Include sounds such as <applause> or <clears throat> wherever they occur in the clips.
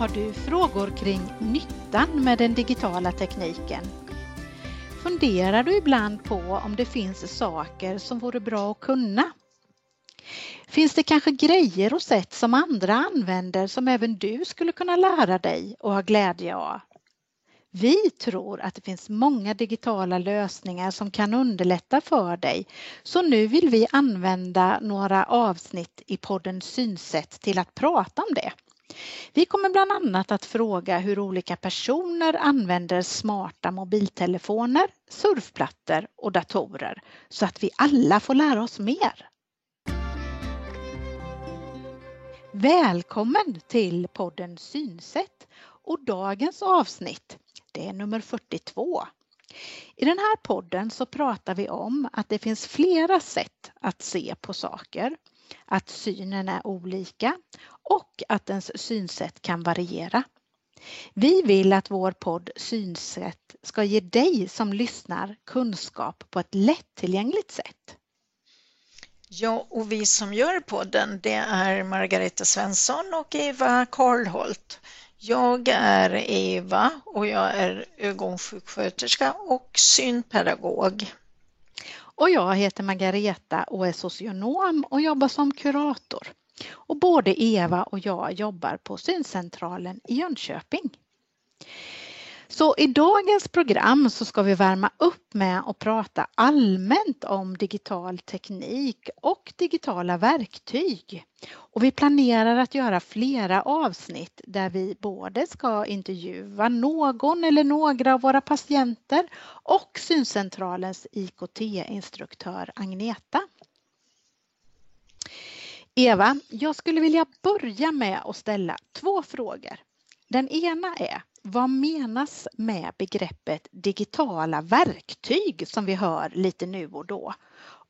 Har du frågor kring nyttan med den digitala tekniken? Funderar du ibland på om det finns saker som vore bra att kunna? Finns det kanske grejer och sätt som andra använder som även du skulle kunna lära dig och ha glädje av? Vi tror att det finns många digitala lösningar som kan underlätta för dig. Så nu vill vi använda några avsnitt i podden Synsätt till att prata om det. Vi kommer bland annat att fråga hur olika personer använder smarta mobiltelefoner, surfplattor och datorer så att vi alla får lära oss mer. Välkommen till podden Synsätt och dagens avsnitt det är nummer 42. I den här podden så pratar vi om att det finns flera sätt att se på saker, att synen är olika och att ens synsätt kan variera. Vi vill att vår podd Synsätt ska ge dig som lyssnar kunskap på ett lättillgängligt sätt. Ja, och vi som gör podden det är Margareta Svensson och Eva Karlholt. Jag är Eva och jag är ögonsjuksköterska och synpedagog. Och jag heter Margareta och är socionom och jobbar som kurator. Och både Eva och jag jobbar på Syncentralen i Jönköping. Så i dagens program så ska vi värma upp med att prata allmänt om digital teknik och digitala verktyg. Och vi planerar att göra flera avsnitt där vi både ska intervjua någon eller några av våra patienter och Syncentralens IKT-instruktör Agneta. Eva, jag skulle vilja börja med att ställa två frågor. Den ena är vad menas med begreppet digitala verktyg som vi hör lite nu och då?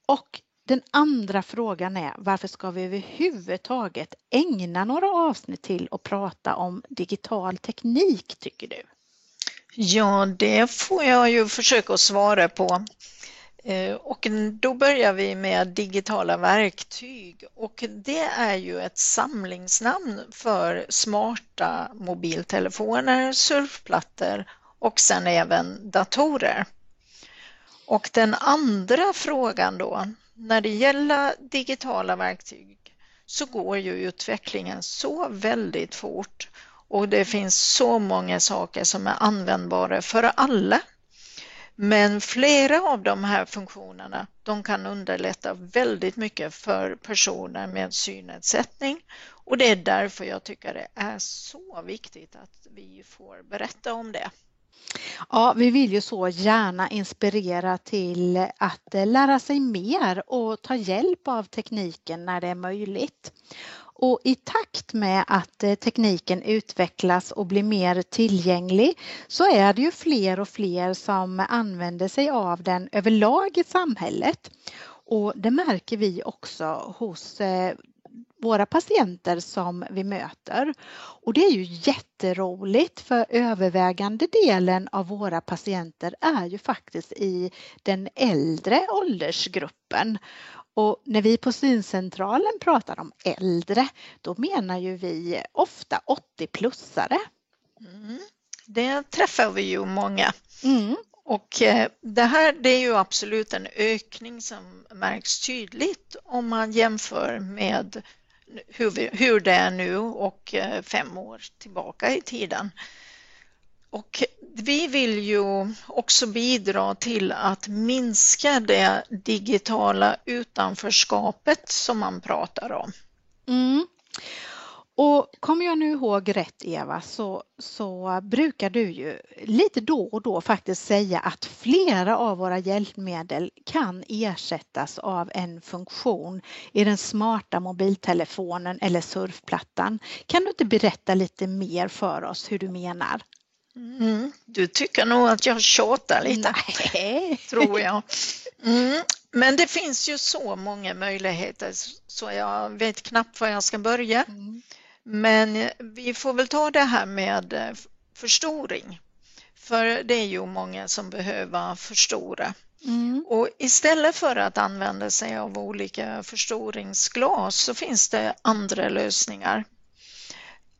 Och den andra frågan är varför ska vi överhuvudtaget ägna några avsnitt till att prata om digital teknik tycker du? Ja, det får jag ju försöka att svara på. Eh, och då börjar vi med digitala verktyg. Och det är ju ett samlingsnamn för smarta mobiltelefoner, surfplattor och sen även datorer. Och den andra frågan då, när det gäller digitala verktyg så går ju utvecklingen så väldigt fort. Och det finns så många saker som är användbara för alla men flera av de här funktionerna de kan underlätta väldigt mycket för personer med synnedsättning och det är därför jag tycker det är så viktigt att vi får berätta om det. Ja, vi vill ju så gärna inspirera till att lära sig mer och ta hjälp av tekniken när det är möjligt. Och i takt med att eh, tekniken utvecklas och blir mer tillgänglig så är det ju fler och fler som använder sig av den överlag i samhället. Och det märker vi också hos eh, våra patienter som vi möter. Och det är ju jätteroligt för övervägande delen av våra patienter är ju faktiskt i den äldre åldersgruppen. Och när vi på syncentralen pratar om äldre, då menar ju vi ofta 80-plussare. Mm. Det träffar vi ju många. Mm. Och eh, det här det är ju absolut en ökning som märks tydligt om man jämför med hur, vi, hur det är nu och eh, fem år tillbaka i tiden. Och vi vill ju också bidra till att minska det digitala utanförskapet som man pratar om. Mm. Och kommer jag nu ihåg rätt Eva så, så brukar du ju lite då och då faktiskt säga att flera av våra hjälpmedel kan ersättas av en funktion i den smarta mobiltelefonen eller surfplattan. Kan du inte berätta lite mer för oss hur du menar? Mm, du tycker nog att jag tjatar lite, Nej. <laughs> tror jag. <laughs> Mm, men det finns ju så många möjligheter så jag vet knappt var jag ska börja. Mm. Men vi får väl ta det här med eh, förstoring. För det är ju många som behöver förstora. Mm. Och istället för att använda sig av olika förstoringsglas så finns det andra lösningar.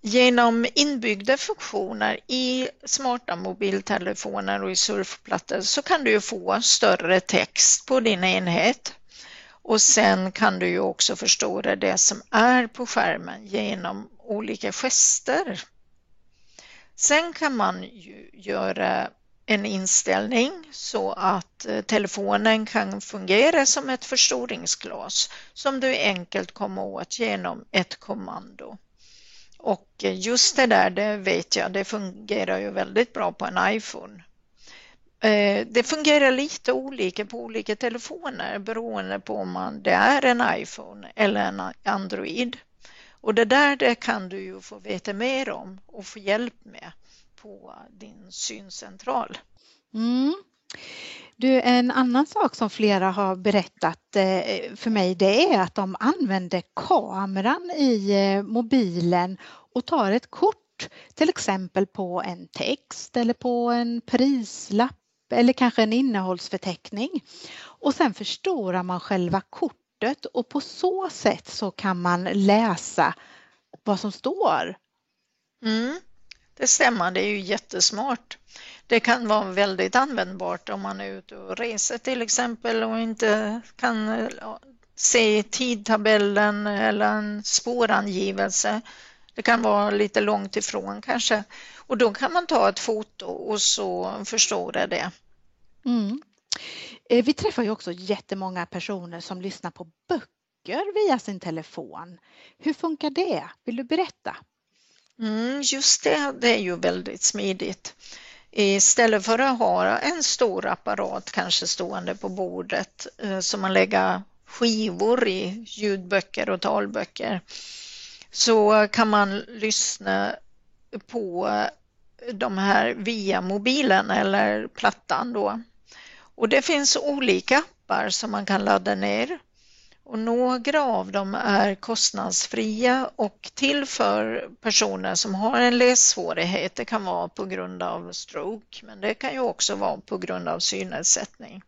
Genom inbyggda funktioner i smarta mobiltelefoner och i surfplattor så kan du få större text på din enhet. Och sen kan du ju också förstora det som är på skärmen genom olika gester. Sen kan man ju göra en inställning så att eh, telefonen kan fungera som ett förstoringsglas som du enkelt kommer åt genom ett kommando. Och just det där, det vet jag, det fungerar ju väldigt bra på en iPhone. Eh, det fungerar lite olika på olika telefoner beroende på om man, det är en iPhone eller en Android. Och det där det kan du ju få veta mer om och få hjälp med på din syncentral. Mm. Du, en annan sak som flera har berättat eh, för mig det är att de använder kameran i eh, mobilen och tar ett kort till exempel på en text eller på en prislapp eller kanske en innehållsförteckning. Och sen förstorar man själva kortet och på så sätt så kan man läsa vad som står. Mm, det stämmer, det är ju jättesmart. Det kan vara väldigt användbart om man är ute och reser till exempel och inte kan se tidtabellen eller en spårangivelse. Det kan vara lite långt ifrån kanske och då kan man ta ett foto och så förstora det. Mm. Eh, vi träffar ju också jättemånga personer som lyssnar på böcker via sin telefon. Hur funkar det? Vill du berätta? Mm, just det, det är ju väldigt smidigt. Istället för att ha en stor apparat kanske stående på bordet eh, som man lägger skivor i ljudböcker och talböcker så kan man lyssna på eh, de här via mobilen eller plattan då. Och det finns olika appar som man kan ladda ner och några av dem är kostnadsfria och till för personer som har en lässvårighet. Det kan vara på grund av stroke men det kan ju också vara på grund av synnedsättning.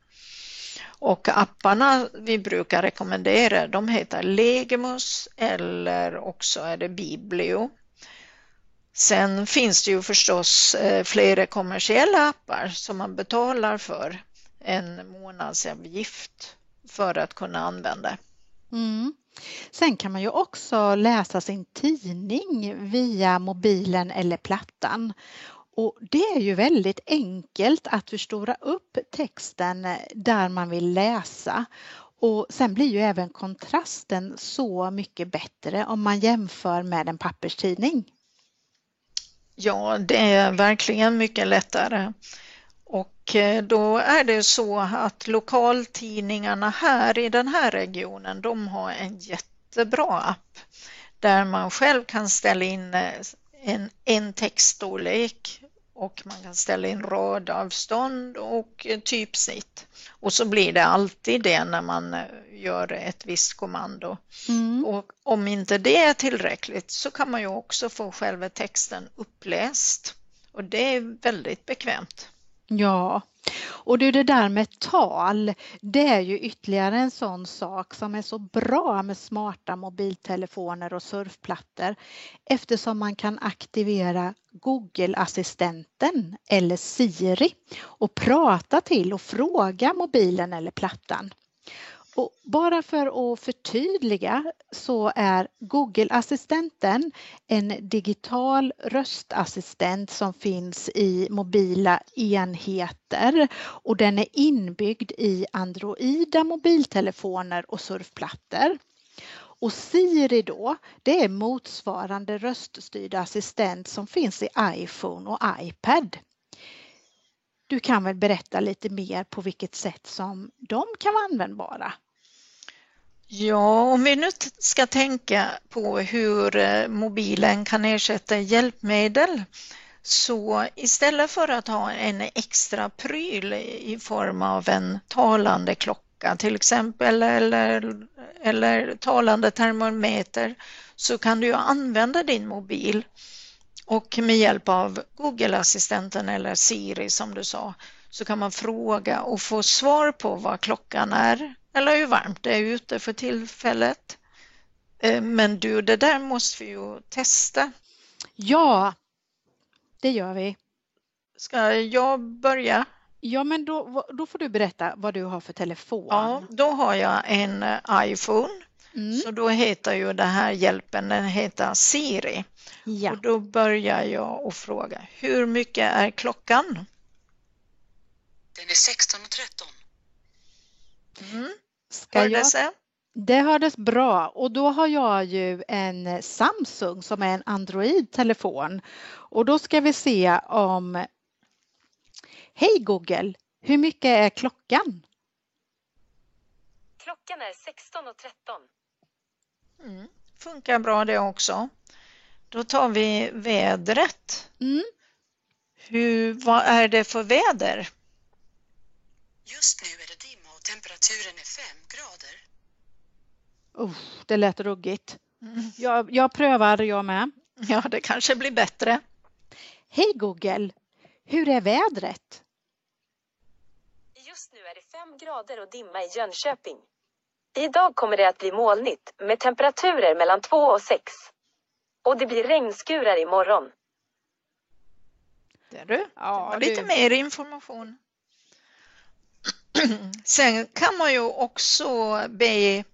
Och apparna vi brukar rekommendera de heter Legimus eller också är det Biblio. Sen finns det ju förstås eh, flera kommersiella appar som man betalar för en månadsavgift för att kunna använda. Mm. Sen kan man ju också läsa sin tidning via mobilen eller plattan. Och det är ju väldigt enkelt att förstora upp texten där man vill läsa. Och sen blir ju även kontrasten så mycket bättre om man jämför med en papperstidning. Ja, det är verkligen mycket lättare. Och eh, då är det så att lokaltidningarna här i den här regionen, de har en jättebra app där man själv kan ställa in eh, en, en textstorlek och man kan ställa in radavstånd och typsnitt. Och så blir det alltid det när man eh, gör ett visst kommando. Mm. Och om inte det är tillräckligt så kan man ju också få själva texten uppläst och det är väldigt bekvämt. Ja, och du det där med tal, det är ju ytterligare en sån sak som är så bra med smarta mobiltelefoner och surfplattor eftersom man kan aktivera Google-assistenten eller Siri och prata till och fråga mobilen eller plattan. Och bara för att förtydliga så är Google-assistenten en digital röstassistent som finns i mobila enheter och den är inbyggd i Androida mobiltelefoner och surfplattor. Och Siri då, det är motsvarande röststyrda assistent som finns i iPhone och iPad. Du kan väl berätta lite mer på vilket sätt som de kan vara användbara? Ja, om vi nu ska tänka på hur eh, mobilen kan ersätta hjälpmedel så istället för att ha en extra pryl i form av en talande klocka till exempel eller, eller talande termometer så kan du använda din mobil och med hjälp av Google-assistenten eller Siri som du sa så kan man fråga och få svar på vad klockan är eller hur varmt det är ute för tillfället. Eh, men du, det där måste vi ju testa. Ja, det gör vi. Ska jag börja? Ja, men då, då får du berätta vad du har för telefon. Ja, då har jag en eh, iPhone. Mm. Så då heter ju den här hjälpen, den heter Siri. Ja. Och då börjar jag och fråga, hur mycket är klockan? Den är 16.13. Mm. Hördes det? Det hördes bra och då har jag ju en Samsung som är en Android-telefon och då ska vi se om Hej Google, hur mycket är klockan? Klockan är 16.13. Mm, funkar bra det också. Då tar vi vädret. Mm. Hur, vad är det för väder? Just nu är det temperaturen är 5 grader. Uh, det lät ruggigt. Mm. Jag, jag prövar jag med. Ja, det kanske blir bättre. Hej Google, hur är vädret? Just nu är det 5 grader och dimma i Jönköping. Idag kommer det att bli molnigt med temperaturer mellan 2 och 6. Och det blir regnskurar imorgon. Där du. Ja, lite du... mer information. <clears throat> Sen kan man ju också be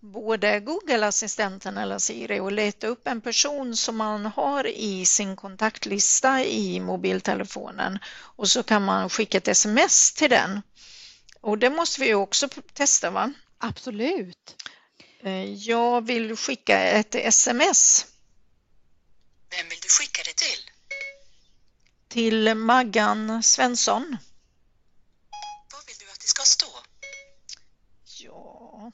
både Google-assistenten eller Siri och leta upp en person som man har i sin kontaktlista i mobiltelefonen och så kan man skicka ett sms till den. Och det måste vi ju också testa va? Absolut. Eh, jag vill skicka ett sms. Vem vill du skicka det till? Till Maggan Svensson. Vad vill du att det ska stå? Ja,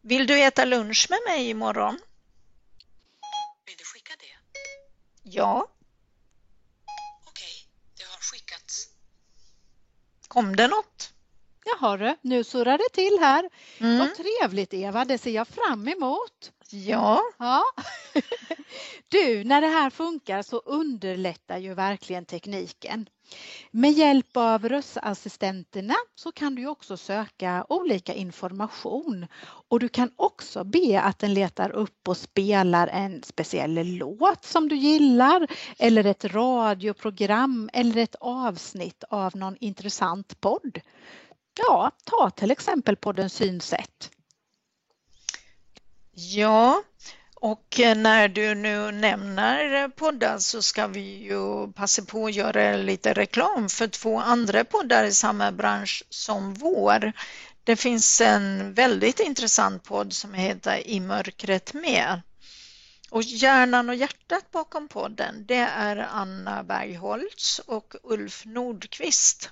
vill du äta lunch med mig imorgon? Vill du skicka det? Ja. Okej, det har skickats. Kom det något? Jaha du, nu surrar det till här. Mm. Vad trevligt Eva, det ser jag fram emot. Ja. ja. <laughs> Du, när det här funkar så underlättar ju verkligen tekniken. Med hjälp av röstassistenterna så kan du också söka olika information och du kan också be att den letar upp och spelar en speciell låt som du gillar eller ett radioprogram eller ett avsnitt av någon intressant podd. Ja, ta till exempel podden Synsätt. Ja, och eh, när du nu nämner eh, poddar så ska vi ju passa på att göra lite reklam för två andra poddar i samma bransch som vår. Det finns en väldigt intressant podd som heter I mörkret med. Och hjärnan och hjärtat bakom podden det är Anna Bergholtz och Ulf Nordqvist.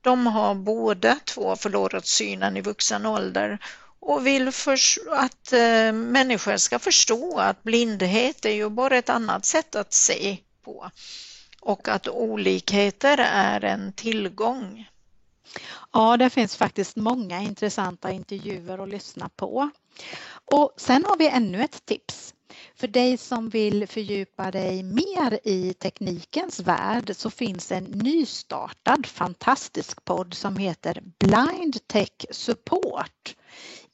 De har båda två förlorat synen i vuxen ålder och vill att eh, människor ska förstå att blindhet är ju bara ett annat sätt att se på och att olikheter är en tillgång. Ja, det finns faktiskt många intressanta intervjuer att lyssna på. Och sen har vi ännu ett tips. För dig som vill fördjupa dig mer i teknikens värld så finns en nystartad fantastisk podd som heter Blind Tech Support.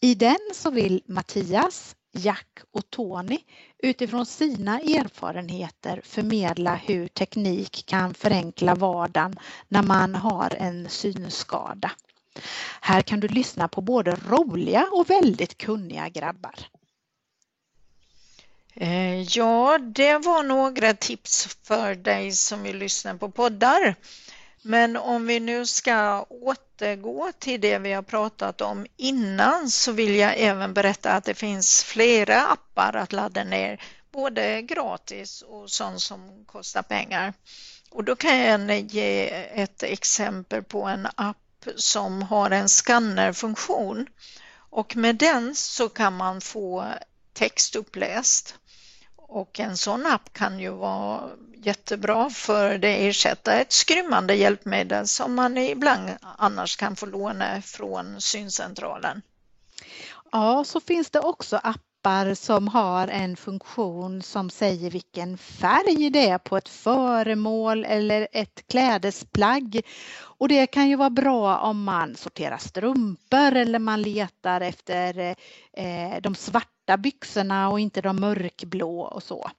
I den så vill Mattias, Jack och Tony utifrån sina erfarenheter förmedla hur teknik kan förenkla vardagen när man har en synskada. Här kan du lyssna på både roliga och väldigt kunniga grabbar. Eh, ja, det var några tips för dig som vill lyssna på poddar. Men om vi nu ska återgå till det vi har pratat om innan så vill jag även berätta att det finns flera appar att ladda ner, både gratis och sånt som kostar pengar. Och då kan jag ge ett exempel på en app som har en skannerfunktion och med den så kan man få text uppläst. Och en sån app kan ju vara jättebra för det ersätter ett skrymmande hjälpmedel som man ibland annars kan få låna från syncentralen. Ja, så finns det också appar som har en funktion som säger vilken färg det är på ett föremål eller ett klädesplagg. Och det kan ju vara bra om man sorterar strumpor eller man letar efter eh, de svarta byxorna och inte de mörkblå och så.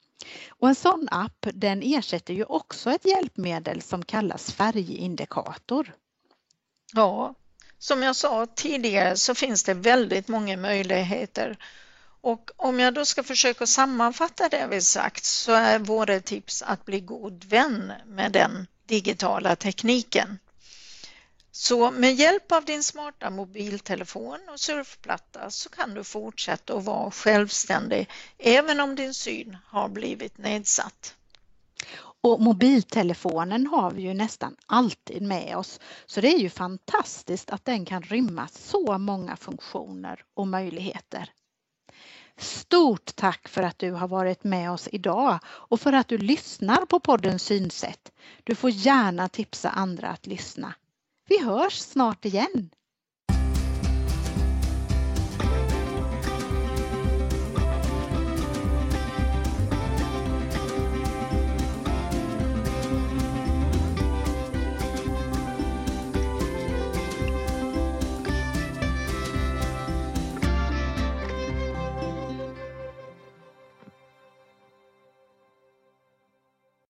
Och en sån app den ersätter ju också ett hjälpmedel som kallas färgindikator. Ja, som jag sa tidigare så finns det väldigt många möjligheter och om jag då ska försöka sammanfatta det vi sagt så är våra tips att bli god vän med den digitala tekniken. Så med hjälp av din smarta mobiltelefon och surfplatta så kan du fortsätta att vara självständig även om din syn har blivit nedsatt. Och mobiltelefonen har vi ju nästan alltid med oss så det är ju fantastiskt att den kan rymma så många funktioner och möjligheter. Stort tack för att du har varit med oss idag och för att du lyssnar på podden Synsätt. Du får gärna tipsa andra att lyssna. Vi hörs snart igen.